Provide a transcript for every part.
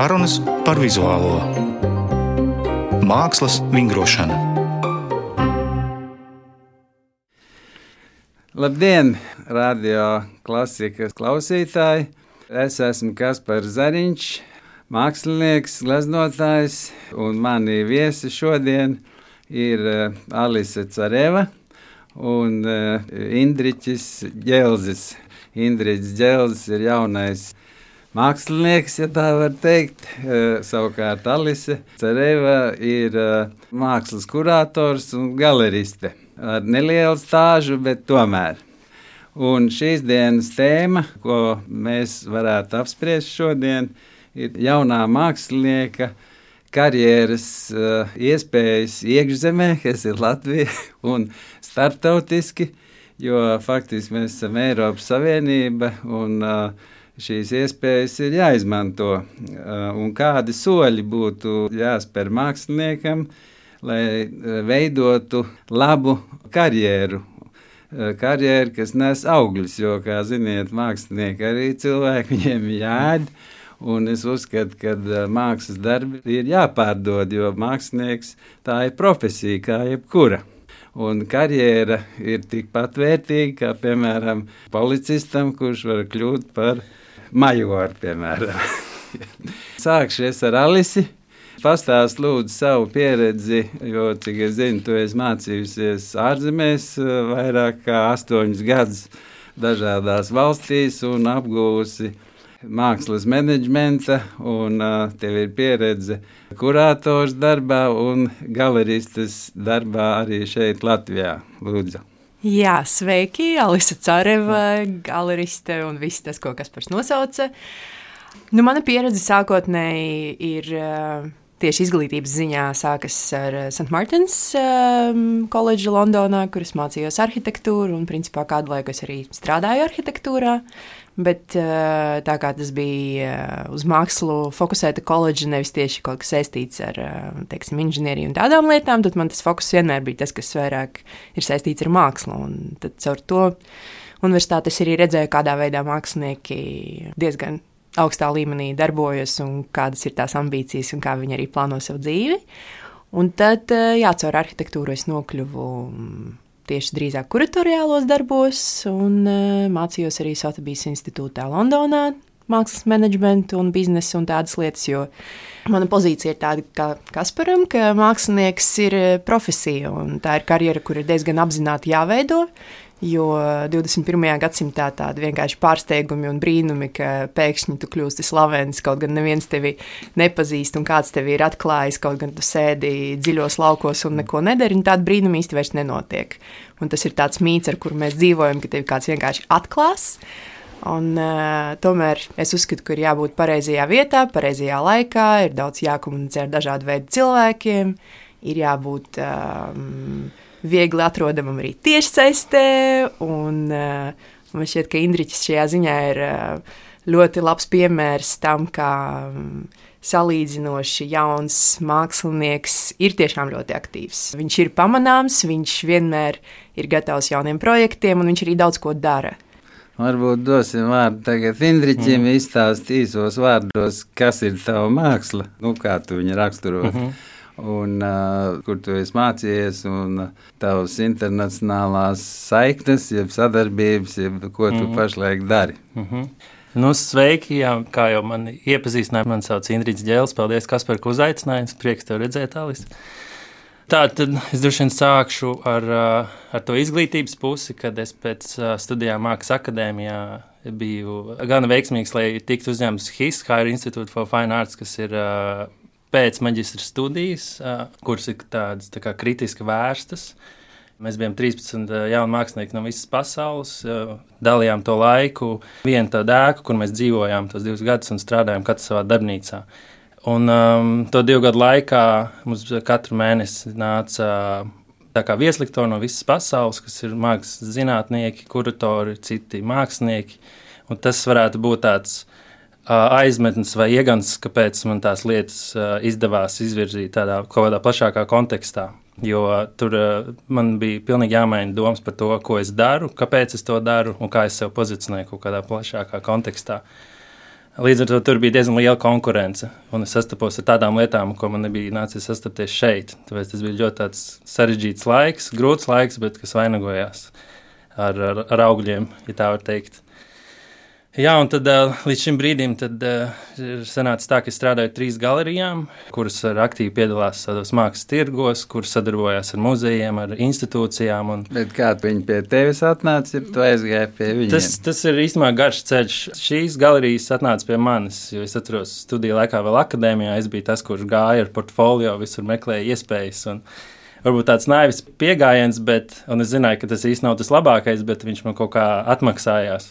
Sarunas par vizuālo mākslas vingrošanu. Labdien, radio klasikas klausītāji! Es esmu Kaspars Zariņš, mākslinieks, gleznotājs, un mani viesi šodien ir uh, Alise Careva un uh, Indriķis Ģelzis. Indriķis Ģelzis ir jaunais mākslinieks, ja tā var teikt. Uh, savukārt Alise Careva ir uh, mākslas kurators un galeriste ar nelielu stāžu, bet tomēr. Un šīs dienas tēma, ko mēs varētu apspriest šodien, ir jaunā mākslinieka karjeras uh, iespējas iekšzemē, kas ir Latvija, un starptautiski, jo faktiski mēs esam Eiropas Savienība un uh, šīs iespējas ir jāizmanto. Uh, un kādi soļi būtu jāspēr māksliniekam, lai veidotu labu karjeru karjeru, kas nes augļus. Jo, kā ziniet, mākslinieki arī cilvēki, viņiem jāēd. Un es uzskatu, ka mākslas darbi ir jāpārdod, jo mākslinieks tā ir profesija, kā jebkura. Un karjera ir tikpat vērtīga, kā piemēram policistam, kurš var kļūt par majoru. Piemēram. Sākšies ar Alisi. Pastāst lūdzu savu pieredzi, jo, cik es zinu, tu esi mācījusies ārzemēs vairāk kā astoņus gadus dažādās valstīs un apgūsi mākslas menedžmenta, un uh, tev ir pieredze kurators darbā un galeristas darbā arī šeit, Latvijā. Lūdzu. Jā, sveiki, Alisa Careva, galeriste un viss tas, ko kas par nosauca. Nu, mana pieredze sākotnēji ir uh, tieši izglītības ziņā sākas ar St. Martins um, koledžu Londonā, kur es mācījos arhitektūru un principā kādu laiku es arī strādāju arhitektūrā. Bet uh, tā kā tas bija uh, uz mākslu fokusēta koledža, nevis tieši kaut kas saistīts ar uh, teiksim, inženieriju un tādām lietām, tad man tas fokus vienmēr bija tas, kas vairāk ir saistīts ar mākslu. Un tad caur to universitātes arī redzēju, kādā veidā mākslinieki diezgan augstā līmenī darbojas un kādas ir tās ambīcijas un kā viņi arī plāno savu dzīvi. Un tad, jā, caur arhitektūru es nokļuvu mm, tieši drīzāk kuratoriālos darbos un mācījos arī Sotheby's institūtā Londonā. Mākslas menedžmentu un biznesu un tādas lietas, jo mana pozīcija ir tāda, kā Kasparam, ka mākslinieks ir profesija un tā ir karjera, kur ir diezgan apzināti jāveido. Jo 21. gadsimtā tādi vienkārši pārsteigumi un brīnumi, ka pēkšņi tu kļūsti slavens, kaut gan neviens tevi nepazīst, un kāds tevi ir atklājis, kaut gan tu sēdi dziļos laukos un neko nedari, un tādi brīnumi īsti vairs nenotiek. Un tas ir tāds mīts, ar kuru mēs dzīvojam, ka tevi kāds vienkārši atklās. Un, uh, tomēr es uzskatu, ka ir jābūt pareizajā vietā, pareizajā laikā, ir daudz jākomunicē ar dažādu veidu cilvēkiem, ir jābūt. Um, viegli atrodamam arī tiešsaistē. Un, uh, man šķiet, ka Indriķis šajā ziņā ir uh, ļoti labs piemērs tam, kā um, salīdzinoši jauns mākslinieks ir tiešām ļoti aktīvs. Viņš ir pamanāms, viņš vienmēr ir gatavs jauniem projektiem, un viņš arī daudz ko dara. Varbūt dosim vārdu tagad Indriķim, mm. izstāstīt īsos vārdos, kas ir tava māksla, nu, kā tu viņu raksturo. Mm -hmm un uh, kur tu esi mācījies, un tavas internacionālās saiknes, jeb sadarbības, jeb ko tu mm -hmm. pašlaik dari. Mm -hmm. Nu, sveiki, jā, kā jau man iepazīstināja, man sauc Indriģis Ģēlis. Paldies, kas par uzaicinājumu. Prieks tev redzēt, Alis. Tā tad es droši vien sākšu ar, ar to izglītības pusi, kad es pēc studijām Mākslas akadēmijā biju gan veiksmīgs, lai tiktu uzņemts HIS, Higher Institute for Fine Arts, kas ir pēc maģistra studijas, kuras ir tādas tā kā kritiski vērstas. Mēs bijām 13 jauni mākslinieki no visas pasaules, dalījām to laiku, vienu tādu ēku, kur mēs dzīvojām tos divus gadus un strādājām katrs savā darbnīcā. Un um, to divu gadu laikā mums katru mēnesi nāca viesliktori no visas pasaules, kas ir mākslas zinātnieki, kuratori, citi mākslinieki. Un tas varētu būt tāds aizmetnis vai iegans, kāpēc man tās lietas izdevās izvirzīt tādā kaut kādā plašākā kontekstā. Jo tur man bija pilnīgi jāmaina domas par to, ko es daru, kāpēc es to daru un kā es sev pozicionēju kaut kādā plašākā kontekstā. Līdz ar to tur bija diezgan liela konkurence. Un es sastapos ar tādām lietām, ko man nebija nācies sastapties šeit. Tāpēc tas bija ļoti sarežģīts laiks, grūts laiks, bet kas vainagojās ar, ar, ar augļiem, ja tā var teikt. Jā, un tad uh, līdz šim brīdim tad, uh, ir sanācis tā, ka es strādāju trīs galerijām, kuras aktīvi piedalās tādos mākslas tirgos, kuras sadarbojās ar muzejiem, ar institūcijām. Un... Bet kā viņi pie tevis atnāca, ja tu aizgāji pie viņiem? Tas, tas ir īstenībā garš ceļš. Šīs galerijas atnāca pie manis, jo es atceros, studiju laikā vēl akadēmijā es biju tas, kurš gāja ar portfolio, visur meklēja iespējas. Un, varbūt tāds naivs pieejams, bet es zināju, ka tas īstenībā nav tas labākais, bet viņš man kaut kā atmaksājās.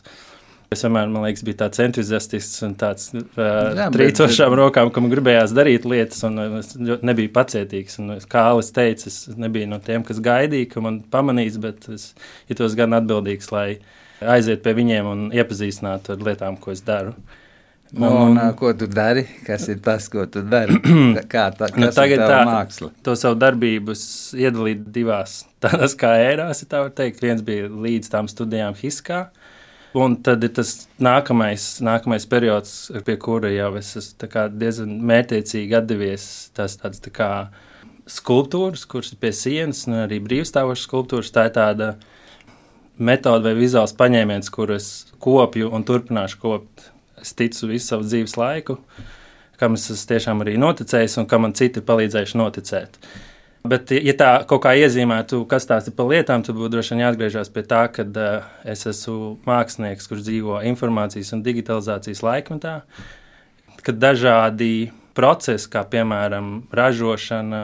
Es vienmēr, man liekas, biju tāds entuziastisks un tāds uh, trīcošām bet... rokām, kam gribējās darīt lietas, un es nebiju pacietīgs. Un, kā Alis teica, es nebiju no tiem, kas gaidīja, ka man pamanīs, bet es jutos gan atbildīgs, lai aiziet pie viņiem un iepazīstinātu ar lietām, ko es daru. Un, un, un, ko tu dari? Kas ir tas, ko tu dari? Kā tā, nu, tagad tā māksla? To savu darbību iedalīt divās tādās kā ērās, ja tā var teikt. Viens bija līdz tām studijām Hiskā, Un tad ir tas nākamais, nākamais periods, pie kura jau es esmu diezgan mērķiecīgi atdevies. Tas tāds tā kā skulptūras, kuras ir pie sienas, un arī brīvstāvošas skulptūras. Tā ir tāda metode vai vizuāls paņēmiens, kurus kopju un turpināšu kopt. Es ticu visu savu dzīves laiku, kam es esmu tiešām arī noticējis un kam man citi palīdzējuši noticēt. Uh, Bet, ja tā kaut kā iezīmētu, kas tās ir par lietām, tad būtu droši vien jāatgriežas pie tā, ka uh, es esmu mākslinieks, kurš dzīvo informācijas un digitalizācijas laikmetā, kad dažādi procesi, kā piemēram ražošana,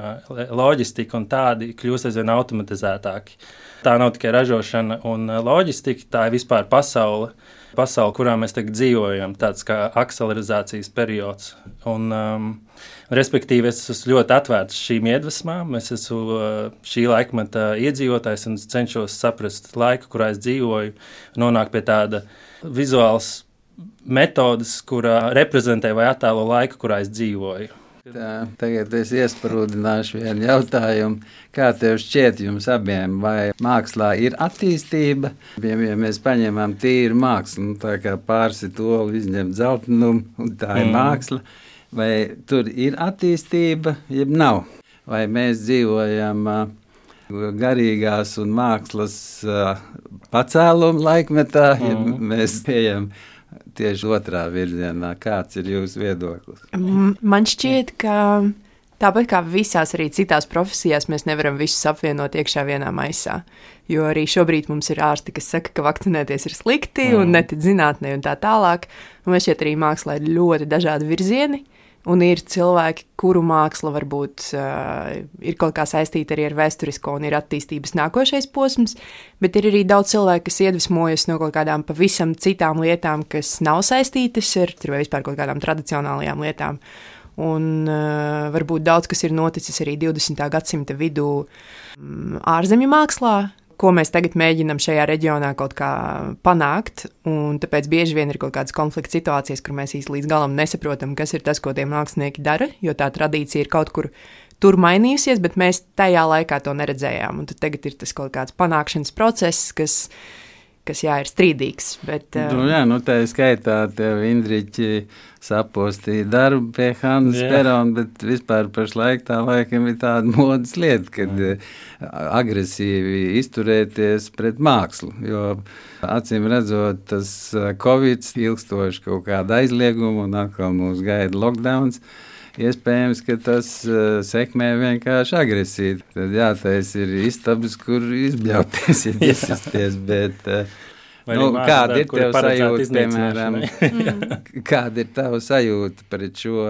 loģistika un tādi, kļūst aizvien automatizētāki. Tā nav tikai ražošana un loģistika, tā ir vispār pasaule pasauli, kurā mēs tagad dzīvojam, tāds kā akcelerizācijas periods. Un, um, respektīvi, es esmu ļoti atvērts šīm iedvesmām. Es esmu uh, šī laikmeta iedzīvotājs un cenšos saprast laiku, kurā es dzīvoju, nonākt pie tāda vizuāls metodas, kurā reprezentē vai attēlo laiku, kurā es dzīvoju. Tā, tagad es iesprūdināšu vienu jautājumu. Kā tev šķiet, jums abiem, vai mākslā ir attīstība? Ja, ja mēs paņemam tīru mākslu, nu, tā kā pārsi to izņemt zeltainumu, un tā ir mm. Vai tur ir attīstība, jeb nav? Vai mēs dzīvojam garīgās un mākslas pacēluma laikmetā, ja mm. mēs ejam tieši otrā virzienā. Kāds ir jūsu viedoklis? Man šķiet, ka tāpat kā visās arī citās profesijās, mēs nevaram visus apvienot iekšā vienā maisā. Jo arī šobrīd mums ir ārsti, kas saka, ka vakcinēties ir slikti mm. un netic zinātnē un tā tālāk. Un man šķiet, arī mākslā ir ļoti dažādi virzieni. Un ir cilvēki, kuru māksla varbūt uh, ir kaut kā saistīta arī ar vēsturisko un ir attīstības nākošais posms, bet ir arī daudz cilvēku, kas iedvesmojas no kaut kādām pavisam citām lietām, kas nav saistītas ar vai vispār kaut kādām tradicionālajām lietām. Un uh, varbūt daudz kas ir noticis arī 20. gadsimta vidū um, ārzemju mākslā, ko mēs tagad mēģinām šajā reģionā kaut kā panākt. Tāpēc bieži vien ir kaut kādas konflikta situācijas, kur mēs īsti līdz galam nesaprotam, kas ir tas, ko tie mākslinieki dara, jo tā tradīcija ir kaut kur tur mainījusies, bet mēs tajā laikā to neredzējām. Un tagad ir tas kaut kāds panākšanas process, kas kas jā, ir strīdīgs. Bet, uh... nu, jā, nu, tā ir skaitā, tev Indriķi sapostīja darbu pie Hannes Perona, bet vispār pašlaik tā laikam ir tāda modas lieta, kad jā. agresīvi izturēties pret mākslu, jo acīm redzot, tas Covid ilgstoši kaut kāda aizlieguma un atkal mūs gaida lockdowns. Iespējams, ka tas uh, sekmē vienkārši agresīvi. Tad jātaisa ir istabas, kur izbļauties, ja izsisties, bet uh, nu, kāda ir tev sajūta, piemēram, kāda ir tava sajūta pret šo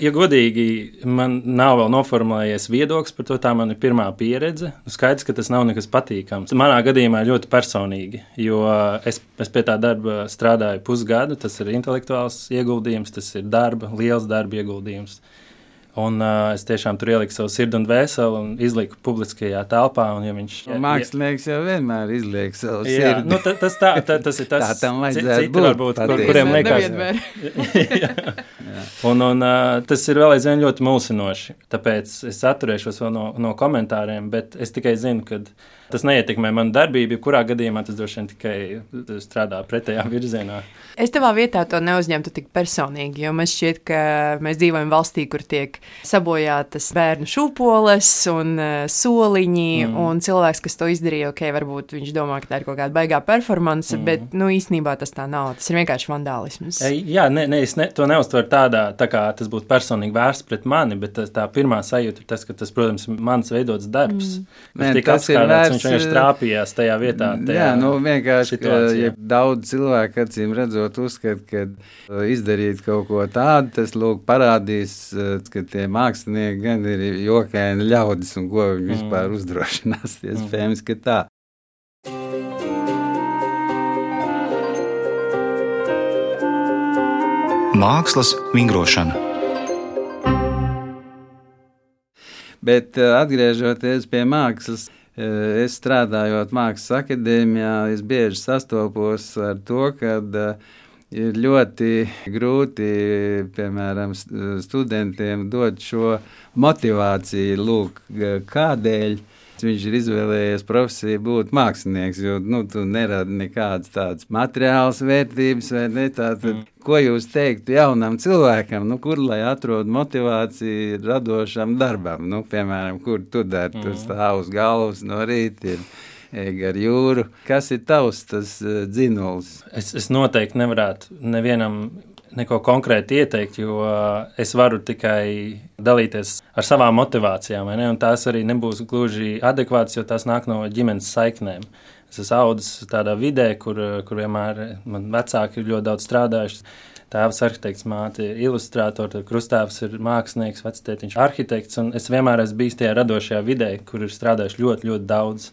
ja godīgi, man nav vēl noformulējies viedoklis par to, tā man ir pirmā pieredze. Nu, skaidrs, ka tas nav nekas patīkams. Manā gadījumā ļoti personīgi, jo es, es pie tā darba strādāju pusgadu. Tas ir intelektuāls ieguldījums, tas ir darba, liels darba ieguldījums. Un uh, es tiešām tur ieliku savu sirdi un vēseli un izliku publiskajā telpā. Un, ja viņš, ja, Mākslinieks jau vienmēr izliek savu jā, sirdi. Nu, ta, tas, tā, ta, tas ir tas, tā tam vajadzētu citi, būt. Varbūt, kur, kuriem liekas, un, un uh, tas ir vēl aizvien ļoti mulsinoši. Tāpēc es atturēšos no, no komentāriem, bet es tikai zinu, ka Tas neietekmē manu darbību, jebkurā gadījumā tas droši vien tikai strādā pretējā virzienā. Es tavā vietā to neuzņemtu tik personīgi, jo man šķiet, ka mēs dzīvojam valstī, kur tiek sabojātas bērnu šūpoles un uh, soliņi, mm. un cilvēks, kas to izdarīja, ok, varbūt viņš domā, ka tā ir kaut kāda baigā performance, mm. bet nu, īstenībā tas tā nav. Tas ir vienkārši vandālisms. E, jā, ne, ne, es ne, to neuztveru tādā, tā kā tas būtu personīgi vērsts pret mani, bet tas, tā pirmā sajūta ir tas, ka tas, protams, ir mans veidots darbs. Mm. Viņš tika apskādāts, viņš vienkārši trāpījās tajā vietā. Tajā jā, nu vienkārši, ka, ja daudz cilvēku acīm redzot uzskat, ka uh, izdarīt kaut ko tādu, tas lūk parādīs, uh, ka tie mākslinieki gan ir jokaini ļaudis un ko viņi vispār mm. uzdrošinās. Iespējams, ka tā. Mākslas vingrošana. Bet uh, atgriežoties pie mākslas, es strādājot Mākslas akadēmijā, es bieži sastopos ar to, ka uh, ir ļoti grūti, piemēram, studentiem dot šo motivāciju, lūk, kādēļ viņš ir izvēlējies profesiju būt mākslinieks, jo nu, tu neradi nekādas tādas materiālas vērtības, vai ne? Tātad, mm. Ko jūs teiktu jaunam cilvēkam, nu, kur lai atrod motivāciju radošam darbam? Nu, piemēram, kur tu dari, mm. tu stāv uz galvas no rīta. Ir ar jūru. Kas ir tavs tas uh, dzinulis? Es, es noteikti nevarētu nevienam neko konkrēti ieteikt, jo es varu tikai dalīties ar savām motivācijām. Ne? Tās arī nebūs gluži adekvātas, jo tās nāk no ģimenes saiknēm. Es esmu audzis tādā vidē, kur, kur vienmēr man vecāki ir ļoti daudz strādājuši. Tēvs ir arhitekts, māte ir ilustrātors, krustāvs ir mākslinieks, vectētiņš ir arhitekts. Es vienmēr esmu bijis tajā radošajā vidē, kur ir strādājuši ļoti, ļoti daudz.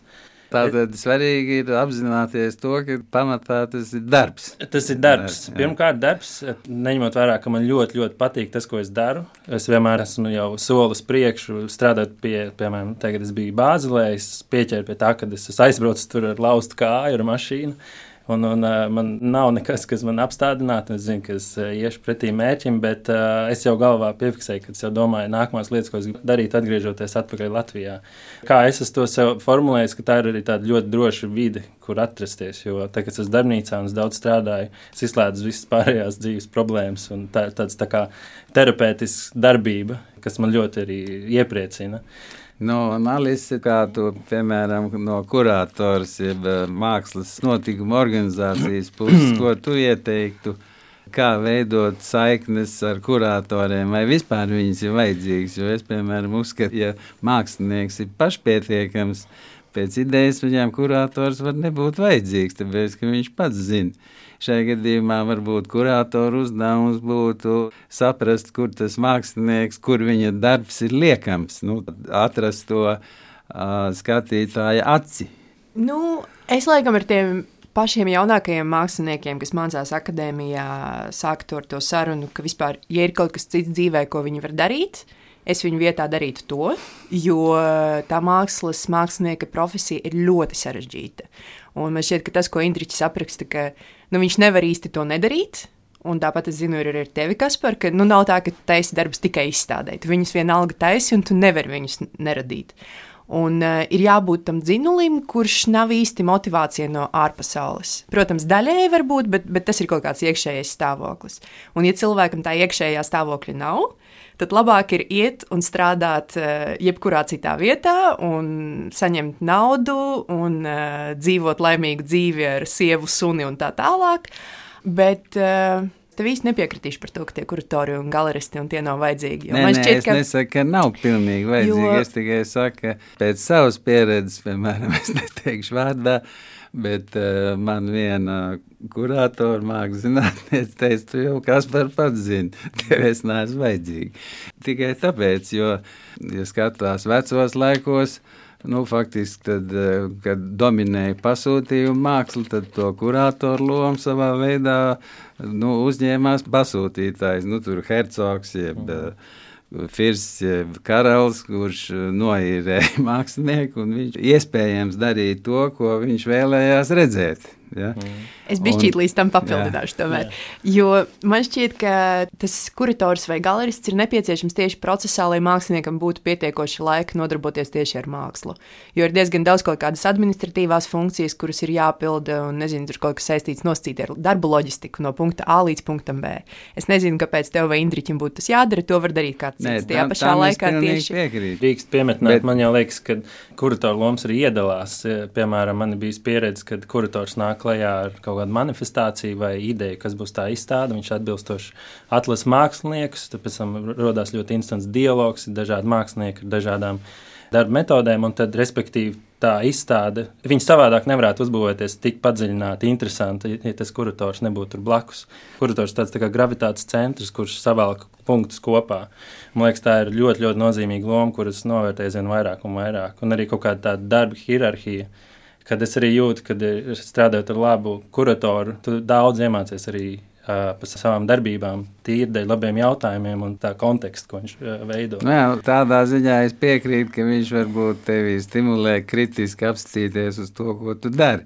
Tātad svarīgi ir apzināties to, ka pamatā tas ir darbs. Tas ir darbs. Jā. Pirmkārt, darbs, neņemot vērā, ka man ļoti, ļoti patīk tas, ko es daru. Es vienmēr esmu jau solis priekšu, strādājot pie, piemēram, tagad es biju Bāzelē, es pieķēru pie tā, ka es aizbraucu tur ar laustu kāju, ar mašīnu. Un, un, uh, man nav nekas, kas man apstādinātu. Es zinu, ka es uh, iešu pretī mērķim, bet uh, es jau galvā piefiksēju, ka es jau domāju, nākamās lietas, ko es gribu darīt, atgriežoties atpakaļ Latvijā. Kā es to sev formulēju, ka tā ir arī tāda ļoti droša vide, kur atrasties. Jo tagad, kad es darbnīcā un es daudz strādāju, es izslēdzu visas pārējās dzīves problēmas. Tā ir tāds tā kā terapeitisks darbība, kas man ļoti arī iepriecina. No analīzes, kā tu, piemēram, no kurators, jeb eh, mākslas notikuma organizācijas puses, ko tu ieteiktu, kā veidot saiknes ar kuratoriem, vai vispār viņas ir vajadzīgas. Jo es, piemēram, uzskatu, ja mākslinieks ir pašpietiekams, pēc idejas viņam kurators var nebūt vajadzīgs, tāpēc, ka viņš pats zina Šajā gadījumā varbūt kuratoru uzdevums būtu saprast, kur tas mākslinieks, kur viņa darbs ir liekams, nu, atrast to uh, skatītāja aci. Nu, es laikam ar tiem pašiem jaunākajiem māksliniekiem, kas mācās akadēmijā, sāktu ar to sarunu, ka vispār, ja ir kaut kas cits dzīvē, ko viņi var darīt, es viņu vietā darītu to, jo tā mākslas mākslinieka profesija ir ļoti sarežģīta. Un man šķiet, ka tas, ko Indričs apraksta, ka nu, viņš nevar īsti to nedarīt. Un tāpat es zinu, ir arī ar tevi, Kaspar, ka nu, nav tā, ka taisa darbs tikai izstādē. Tu viņus vienalga taisi, un tu nevari viņus neradīt. Un uh, ir jābūt tam dzinulim, kurš nav īsti motivācija no ārpasaules. Protams, daļēji var būt, bet, bet tas ir kaut kāds iekšējais stāvoklis. Un, ja cilvēkam tā iekšējā stāvokļa nav, tad labāk ir iet un strādāt uh, jebkurā citā vietā, un saņemt naudu, un uh, dzīvot laimīgu dzīvi ar sievu, suni un tā tālāk. Bet uh, tev īsti nepiekritīšu par to, ka tie kuratori un galeristi un tie nav vajadzīgi. Nē, man nē, šķiet, ka... es nesaku, ka nav pilnīgi vajadzīgi. Jo... Es tikai saku, ka pēc savas pieredzes, piemēram, es neteikšu vārdā, bet uh, man viena kuratora mākslas zinātniece teica, tu jau kas par pats zini, tev es neesmu vajadzīgi. Tikai tāpēc, jo, ja skatās vecos laikos, nu, faktiski, tad, eh, kad dominēja pasūtījuma māksla, tad to kuratoru lomu savā veidā nu, uzņēmās pasūtītājs. Nu, tur Hercogs, jeb mm. Firsts, karalis, kurš noīrēja mākslinieku, un viņš iespējams darīja to, ko viņš vēlējās redzēt. Ja? Mm. Es biju šķiet līdz tam papildināšu, tomēr. Jā. Jo man šķiet, ka tas kurators vai galerists ir nepieciešams tieši procesā, lai māksliniekam būtu pietiekoši laika nodarboties tieši ar mākslu. Jo ir diezgan daudz kaut kādas administratīvās funkcijas, kuras ir jāpilda, un nezinu, tur kaut kas saistīts noscīt ar darbu loģistiku no punkta A līdz punktam B. Es nezinu, kāpēc tev vai Indriķim būtu tas jādara, to var darīt kāds cits. Tajā pašā laikā tieši piekrīt. Drīkst piemetināt, Bet... man jau liekas, ka kuratoru lomas arī iedalās. Piemēram, man ir bijis pieredze, kad kurators nāk klajā ar kaut kādu manifestāciju vai ideju, kas būs tā izstāde. Viņš atbilstoši atlasa māksliniekus, tad pēc tam radās ļoti instants dialogs, ir dažādi mākslinieki ar dažādām darba metodēm, un tad, respektīvi, tā izstāde, viņa savādāk nevarētu uzbūvēties tik padziļināti, interesanti, ja tas kurators nebūtu tur blakus. Kurators tāds tā kā gravitācijas centrs, kurš savalk punktus kopā. Man liekas, tā ir ļoti, ļoti nozīmīga loma, kuras novērtē aizvien vairāk un vairāk, un arī kaut kāda tāda darba hierarhija kad es arī jūtu, ka strādājot ar labu kuratoru, tu daudz iemācies arī par savām darbībām, tīri dēļ labiem jautājumiem un tā konteksta, ko viņš veido. Nu jā, tādā ziņā es piekrītu, ka viņš varbūt tevi stimulē kritiski apstīties uz to, ko tu dari.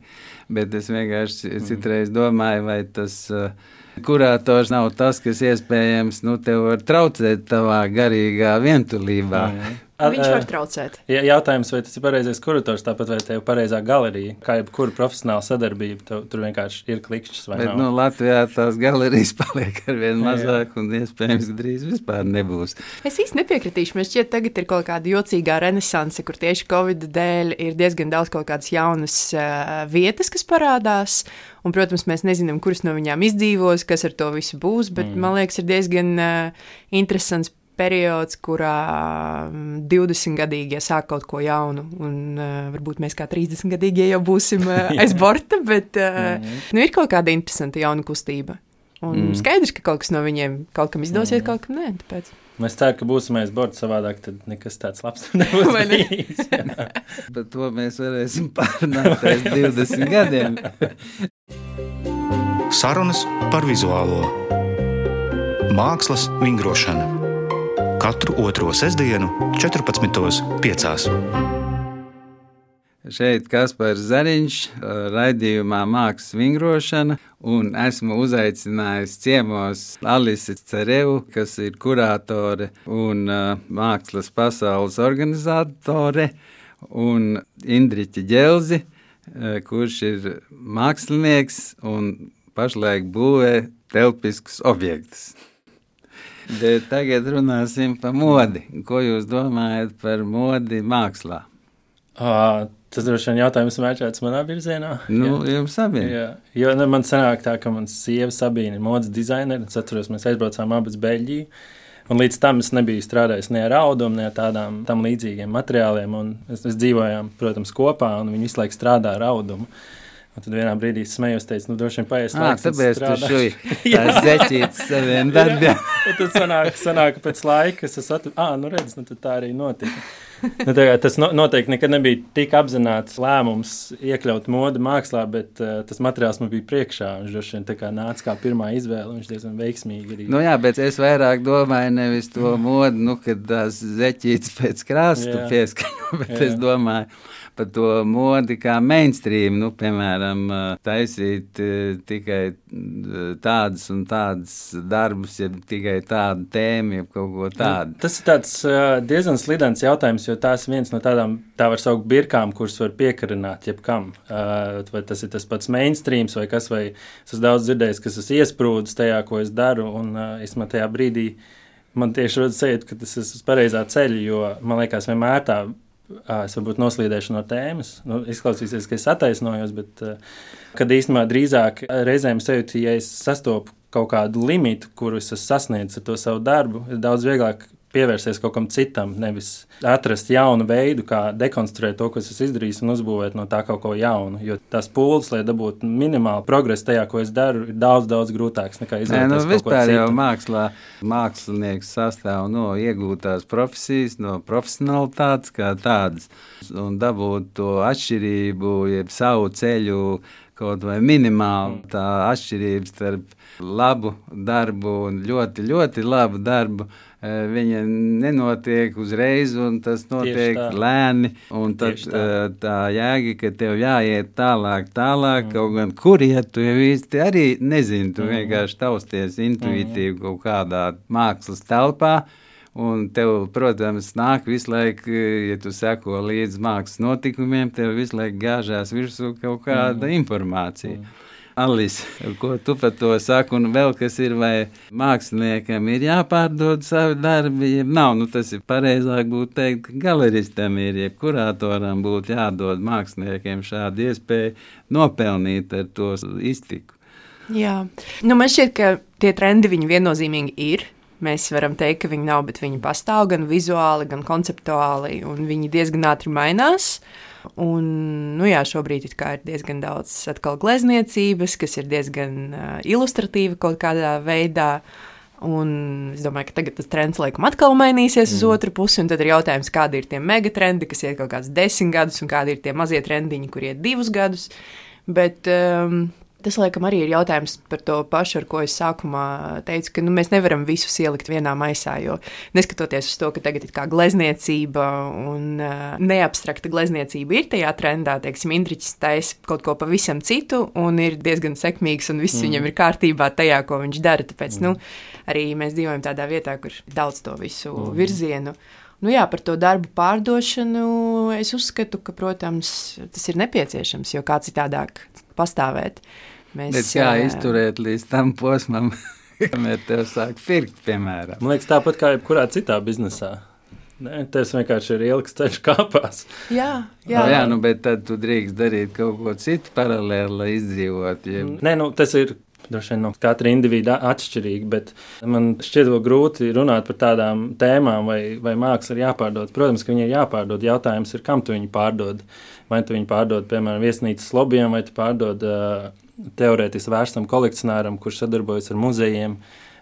Bet es vienkārši mm. citreiz domāju, vai tas. Kurators nav tas, kas iespējams nu, tev var traucēt tavā garīgā vientulībā. Mm. Viņš var traucēt. Ja, jautājums, vai tas ir pareizais kurators, tāpat vai tev ir pareizā galerija. Kā jebkura profesionāla sadarbība, tev, tur vienkārši ir klikšķis. Bet nav? nu, Latvijā tās galerijas paliek ar vien mazāk, un iespējams drīz vispār nebūs. Es īsti nepiekritīšu. Man šķiet, tagad ir kaut kāda jocīgā renesanse, kur tieši Covid dēļ ir diezgan daudz kaut kādas jaunas uh, vietas, kas parādās. Un, protams, mēs nezinām, kuras no viņām izdzīvos, kas ar to visu būs, bet mm. man liekas, ir diezgan uh, interesants periods, kurā 20-gadīgie mm, sāk kaut ko jaunu, un uh, varbūt mēs kā 30-gadīgie jau būsim uh, aiz borta, bet uh, mm. nu, ir kaut kāda interesanta jauna kustība. Un mm. skaidrs, ka kaut kas no viņiem kaut kam izdosies, mm. kaut kam nē. Tāpēc. Mēs ceram, ka būsim aiz borta savādāk, tad nekas tāds labs nebūs. ne? Par to mēs varēsim pārunāt pēc 20 gadiem. Sarunas par vizuālo mākslas vingrošanu katru otro sestdienu, 14.5. Šeit Kaspars Zariņš, raidījumā Mākslas vingrošana, un esmu uzaicinājis ciemos Alisi Cerevu, kas ir kuratore un mākslas pasaules organizatore, un Indriķa Ģelzi, kurš ir mākslinieks un pašlaik būvē telpiskus objektus. Bet tagad runāsim par modi. Ko jūs domājat par modi mākslā? Uh, tas droši vien jautājums mērķēts manā virzienā. Nu, jā. jums abiem. Jā, jo nu, man sanāk tā, ka mans sieva Sabīna ir modes dizainere. Es atceros, mēs aizbraucām abas Beļģiju. Un līdz tam es nebiju strādājis ne ar audumu, ne ar tādām tam līdzīgiem materiāliem. Mēs dzīvojām, protams, kopā, un viņi visu laiku strādā ar audumu. Uh, Un tad vienā brīdī smējos, teicu, nu, droši vien paies ah, laiks. Tāpēc tu šuji tās zeķītes saviem darbiem. un tad sanāk, sanāk pēc laika, es esmu, ah, nu redz, nu tad tā arī notika. nu, tā, tas no, noteikti nekad nebija tik apzināts lēmums iekļaut modu mākslā, bet uh, tas materiāls man bija priekšā. Viņš droši vien tā kā nāca kā pirmā izvēle, un viņš diezgan veiksmīgi arī. Nu jā, bet es vairāk domāju nevis to modu, nu, kad tās zeķītes pēc krāstu pieskaņo, bet jā. es domāju par to modi kā mainstream, nu, piemēram, taisīt tikai tādas un tādas darbus, ja tikai tādu tēmu, ja kaut ko tādu. Tas ir tāds diezgan slidens jautājums, jo tās viens no tādām, tā var saukt birkām, kuras var piekarināt jebkam. Vai tas ir tas pats mainstreams vai kas, vai es esmu daudz dzirdējis, kas es iesprūdus tajā, ko es daru, un es man tajā brīdī man tieši rodas sajūta, ka tas ir uz pareizā ceļa, jo man liekas, vienmēr tā es varbūt noslīdēšu no tēmas. Nu, izklausīsies, ka es attaisnojos, bet kad īstenībā drīzāk reizēm sajūtu, ja es sastopu kaut kādu limitu, kuru es esmu sasniedzis ar to savu darbu, ir daudz vieglāk pievērsties kaut kam citam, nevis atrast jaunu veidu, kā dekonstruēt to, ko es esmu izdarījis, un uzbūvēt no tā kaut ko jaunu. Jo tās pūles, lai dabūtu minimālu progresu tajā, ko es daru, ir daudz, daudz grūtāks nekā izdarīt. Nu, vispār jau mākslā mākslinieks sastāv no iegūtās profesijas, no profesionalitātes kā tādas, un dabūt to atšķirību, jeb savu ceļu kaut vai minimāli tā atšķirība starp labu darbu un ļoti, ļoti labu darbu. Eh, viņa nenotiek uzreiz, un tas notiek lēni. Tad tā. Eh, tā jēga, ka tev jāiet tālāk, tālāk, mm. kaut gan kur iet, tu jau īsti arī nezini. Tu mm. vienkārši tausties intuitīvi mm. kaut kādā mākslas telpā. Un tev, protams, nāk visu laiku, ja tu seko līdzi mākslas notikumiem, tev visu laiku gāžās virsū kaut kāda mm. informācija. Mm. Alis, ko tu par to saki, un vēl kas ir, vai māksliniekam ir jāpārdod savi darbi, ja nav, nu tas ir pareizāk būtu teikt, galeristam ir, ja kuratoram būtu jādod māksliniekiem šādu iespēju nopelnīt ar to iztiku. Jā, nu man šķiet, ka tie trendi viņi viennozīmīgi ir. Mēs varam teikt, ka viņi nav, bet viņi pastāv gan vizuāli, gan konceptuāli, un viņi diezgan ātri mainās. Uh, Un, nu jā, šobrīd ir diezgan daudz glezniecības, kas ir diezgan uh, ilustratīva kaut kādā veidā. Un es domāju, ka tagad tas trends laikam atkal mainīsies mm. uz otru pusi. Tad ir jautājums, kādi ir tie megatrendi, kas iet kaut kādus desmit gadus, un kādi ir tie mazie trendiņi, kur iet divus gadus. Bet um, Tas, laikam, arī ir jautājums par to pašu, ar ko es sākumā teicu, ka nu, mēs nevaram visus ielikt vienā maisā. Jo neskatoties uz to, ka tagad ir kā glezniecība un uh, neabstrakta glezniecība ir tajā trendā, teiksim, Indričs taisa kaut ko pavisam citu un ir diezgan sekmīgs un viss mm. viņam ir kārtībā tajā, ko viņš dara. Tāpēc mm. nu, arī mēs dzīvojam tādā vietā, kur daudz to visu mm. virzienu. Nu, jā, par to darbu pārdošanu es uzskatu, ka, protams, tas ir nepieciešams, jo kā citādāk pastāvēt. Mēs, Bet kā jā, izturēt līdz tam posmam, kamēr tev sāk firkt, piemēram? Man liekas, tāpat kā jebkurā citā biznesā. Nē, tas vienkārši ir ilgs ceļš kāpās. Jā, jā. No, jā nu, bet tad tu drīkst darīt kaut ko citu paralēli, lai izdzīvotu. Ja... Nē, nu, tas ir droši vien no katra individa atšķirīgi, bet man šķiet grūti runāt par tādām tēmām, vai, vai māksla ir jāpārdod. Protams, ka viņi ir jāpārdod. Jautājums ir, kam tu viņu pārdod? Vai tu viņu pārdod, piemēram, viesnīcas lobbyiem, vai tu pārdod uh, teorētiski vērstam kolekcionāram, kurš sadarbojas ar muzejiem,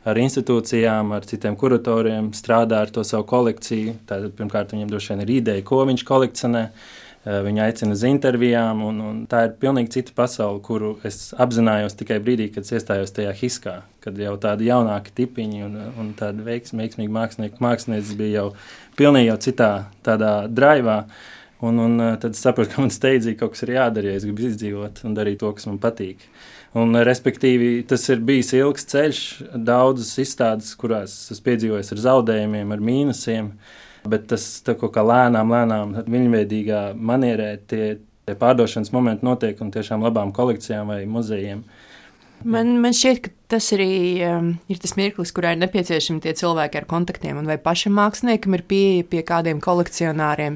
ar institūcijām, ar citiem kuratoriem, strādā ar to savu kolekciju. Tātad, pirmkārt, viņam droši vien ir ideja, ko viņš kolekcionē. Eh, Viņu aicina uz intervijām, un, un tā ir pilnīgi cita pasaule, kuru es apzinājos tikai brīdī, kad iestājos tajā hiskā. Kad jau tādi jaunāki tipiņi un, un tādi veiksmīgi mākslinieki, mākslinieci bija jau pilnīgi jau citā tādā draivā. Uh, Un, un eh, tad es saprotu, ka man steidzīgi kaut kas ir jādara, ja es gribu izdzīvot un darīt to, kas man patīk. Un, eh, respektīvi, tas ir bijis ilgs ceļš, daudzas izstādes, kurās es piedzīvoju ar zaudējumiem, ar mīnusiem. Bet tas kaut kā lēnām, lēnām, viņveidīgā manierē tie, tie pārdošanas momenti notiek un tiešām labām kolekcijām vai muzejiem. Man, man šķiet, ka tas arī um, ir tas mirklis, kurā ir nepieciešami tie cilvēki ar kontaktiem, un vai pašam māksliniekam ir pieeja pie kādiem kolekcionāriem.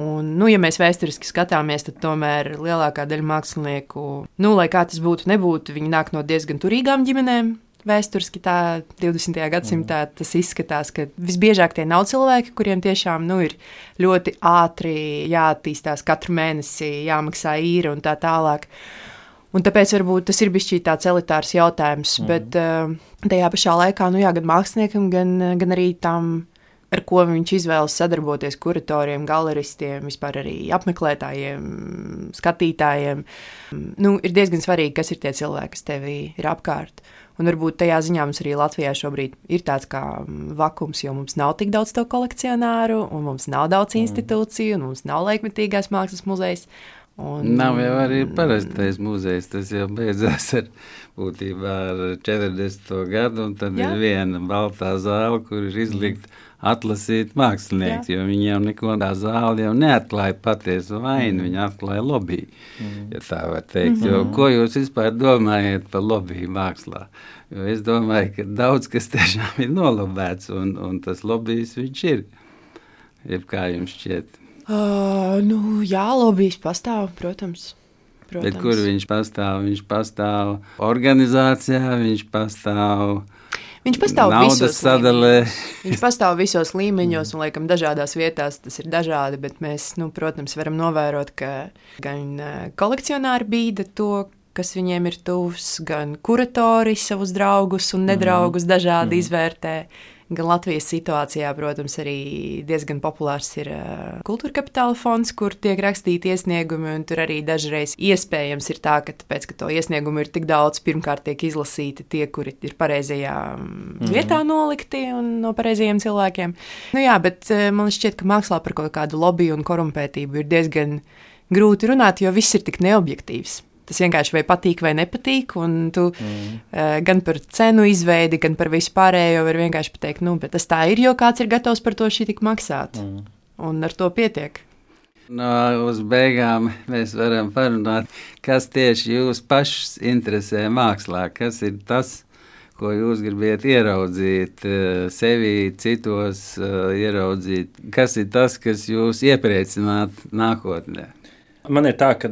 Un, nu, ja mēs vēsturiski skatāmies, tad tomēr lielākā daļa mākslinieku, nu, lai kā tas būtu, nebūtu, viņi nāk no diezgan turīgām ģimenēm. Vēsturiski tā 20. gadsimtā mm. tas izskatās, ka visbiežāk tie nav cilvēki, kuriem tiešām nu, ir ļoti ātri jāattīstās katru mēnesi, jāmaksā īra un tā tālāk. Un tāpēc varbūt tas ir bijis tāds elitārs jautājums, mm. bet uh, tajā pašā laikā nu, jā, gan māksliniekam, gan, gan arī tam ar ko viņš izvēlas sadarboties kuratoriem, galeristiem, vispār arī apmeklētājiem, skatītājiem. Nu, ir diezgan svarīgi, kas ir tie cilvēki, kas tev ir apkārt. Un varbūt tajā ziņā mums arī Latvijā šobrīd ir tāds kā vakums, jo mums nav tik daudz to kolekcionāru, un mums nav daudz mm. institūciju, un mums nav laikmetīgās mākslas muzejs. Un, nav jau arī parastais muzejs. Tas jau beidzās ar, būtībā, ar 40. gadu, un tad Jā. ir viena baltā zāle, kur ir izlikta. Mm atlasīt mākslinieks, jo viņi jau neko tā zāli jau neatklāja patiesu vainu, mm. viņi atklāja lobby, mm. ja tā var teikt. Mm -hmm. Jo, ko jūs vispār domājat par lobby mākslā? Jo es domāju, ka daudz kas tiešām ir nolobēts, un, un tas lobbyis viņš ir. Jeb kā jums šķiet? Uh, nu, jā, lobbyis pastāv, protams. Protams. Bet kur viņš pastāv? Viņš pastāv organizācijā, viņš pastāv Viņš pastāv visos sadalē. Viņš pastāv visos līmeņos, un laikam dažādās vietās tas ir dažādi, bet mēs, nu, protams, varam novērot, ka gan eh, kolekcionāri bīda to, kas viņiem ir tuvs, gan kuratori savus draugus un nedraugus dažādi mm. izvērtē, Gan Latvijas situācijā, protams, arī diezgan populārs ir kultūra kapitāla fonds, kur tiek rakstīti iesniegumi, un tur arī dažreiz iespējams ir tā, ka tāpēc, ka to iesniegumu ir tik daudz, pirmkārt tiek izlasīti tie, kuri ir pareizajā mm. vietā nolikti un no pareizajiem cilvēkiem. Nu jā, bet man šķiet, ka mākslā par kaut kādu lobby un korumpētību ir diezgan grūti runāt, jo viss ir tik neobjektīvs. Tas vienkārši vai patīk vai nepatīk. Un tu mm. uh, gan par cenu izveidi, gan par vispārējo var vienkārši pateikt, nu, bet tas tā ir, jo kāds ir gatavs par to šī tik maksāt. Mm. Un ar to pietiek. No, uz beigām mēs varam parunāt, kas tieši jūs pašus interesē mākslā. Kas ir tas, ko jūs gribat ieraudzīt eh, sevi, citos uh, ieraudzīt? Kas ir tas, kas jūs iepriecināt nākotnē? Man ir tā, ka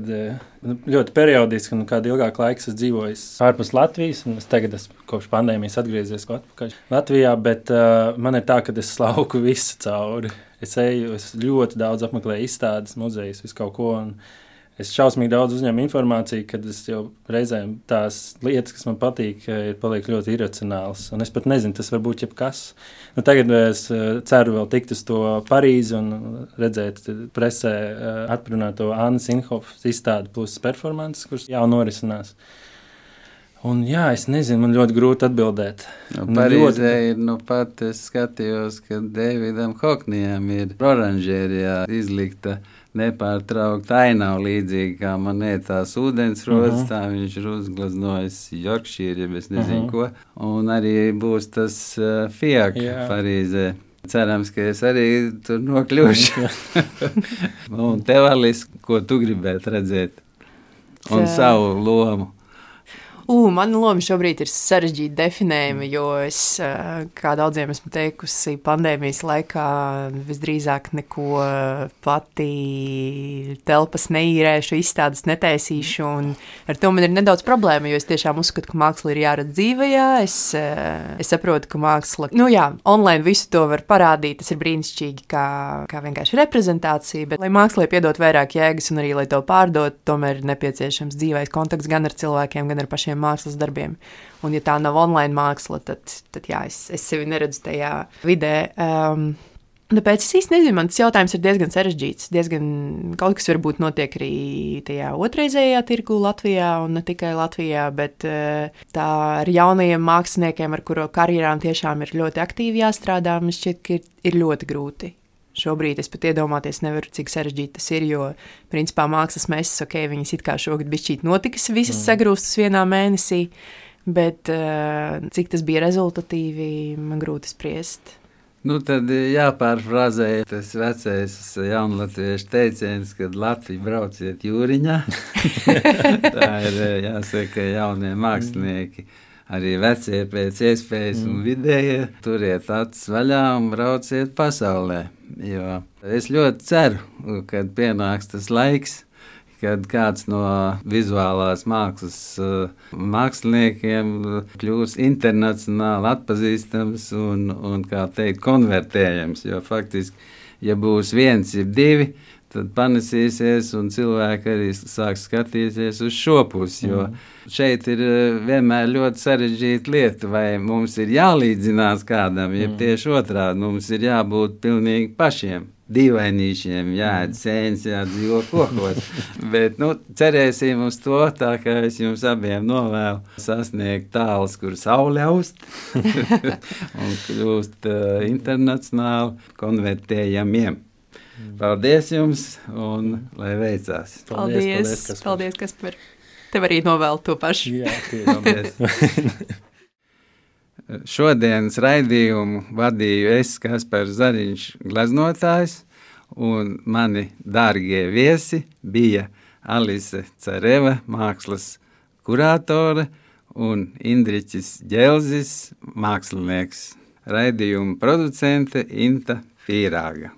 Nu, ļoti periodiski, un kādu ilgāku laiku esmu dzīvojis ārpus Latvijas. Es tagad esmu kopš pandēmijas atgriezies atpakaļ Latvijā, bet uh, man ir tā, ka es slauku visu cauri. Es eju, es ļoti daudz apmeklēju izstādes, muzejus, visu kaut ko. Un, es šausmīgi daudz uzņemu informāciju, kad es jau reizēm tās lietas, kas man patīk, ir paliek ļoti iracionāls. Un es pat nezinu, tas var būt jebkas. Nu, tagad es eh, ceru vēl tikt uz to Parīzi un redzēt presē eh, atprunāto Annas Inhofas izstādi plus performances, kuras jau norisinās. Un, jā, es nezinu, man ļoti grūti atbildēt. Nu, Parīzē ļoti... ir, nu pat es skatījos, ka Davidam Hoknijam ir oranžērijā izlikta uh, nepārtraukti ainava līdzīgi kā monētās ūdens rozes, uh -huh. tā viņš ir uzgleznojis Yorkshire, ja es nezinu uh -huh. ko. Un arī būs tas uh, Fiat Parīzē. Cerams, ka es arī tur nokļūšu. un tev, Alis, ko tu gribētu redzēt? Un savu lomu. Uh, mana loma šobrīd ir sarežģīta definējama, jo es, kā daudziem esmu teikusi, pandēmijas laikā visdrīzāk neko pati telpas neīrēšu, izstādes netaisīšu. Ar to man ir nedaudz problēma, jo es tiešām uzskatu, ka māksla ir jāredz dzīvajā. Es, es saprotu, ka māksla, nu jā, online visu to var parādīt, tas ir brīnišķīgi, kā, kā vienkārši reprezentācija, bet lai mākslai piedot vairāk jēgas un arī lai to pārdot, tomēr ir nepieciešams dzīvais kontakts gan ar cilvēkiem, gan ar pašiem citiem mākslas darbiem. Un, ja tā nav online māksla, tad, tad jā, es, es sevi neredzu tajā vidē. Um, Tāpēc es īsti nezinu, man tas jautājums ir diezgan sarežģīts. Diezgan kaut kas varbūt notiek arī tajā otrreizējā tirgu Latvijā, un ne tikai Latvijā, bet uh, tā ar jaunajiem māksliniekiem, ar kuru karjerām tiešām ir ļoti aktīvi jāstrādā, man šķiet, ka ir, ir ļoti grūti. Šobrīd es pat iedomāties nevaru, cik sarežģīti tas ir, jo, principā, mākslas mēsas, ok, viņas it kā šogad bišķīt notikas, visas mm. sagrūstas vienā mēnesī, bet uh, cik tas bija rezultatīvi, man grūti spriest. Nu, tad jāpārfrāzē tas vecais jaunlatviešu teiciens, kad Latvija brauciet jūriņā. Tā ir jāsaka jaunie mākslinieki. Mm arī vecie pēc iespējas mm. un vidējie. Turiet acis vaļā un brauciet pasaulē. Jo es ļoti ceru, kad pienāks tas laiks, kad kāds no vizuālās mākslas uh, māksliniekiem kļūs internacionāli atpazīstams un, un kā teikt, konvertējams. Jo faktiski, ja būs viens, ir divi, tad panesīsies, un cilvēki arī sāks skatīties uz šo pusi. Jo mm. šeit ir eh, vienmēr ļoti sarežģīta lieta, vai mums ir jālīdzinās kādam, jeb mm. tieši otrādi mums ir jābūt pilnīgi pašiem. Dīvainīšiem, jāēd mm. sēnes, jādzīvo kokos. Bet, nu, cerēsim uz to, tā kā es jums abiem novēlu sasniegt tālus, kur saule aust un kļūst uh, internacionāli konvertējamiem. Paldies jums, un lai veicās. Paldies, paldies, paldies, paldies Kaspar. Tev arī novēlu to pašu. Jā, paldies. Šodienas raidījumu vadīju es, Kaspars Zariņš, glaznotājs, un mani dārgie viesi bija Alise Cereva, mākslas kurātore, un Indriķis Ģelzis, mākslinieks, raidījuma producente Inta Pīrāga.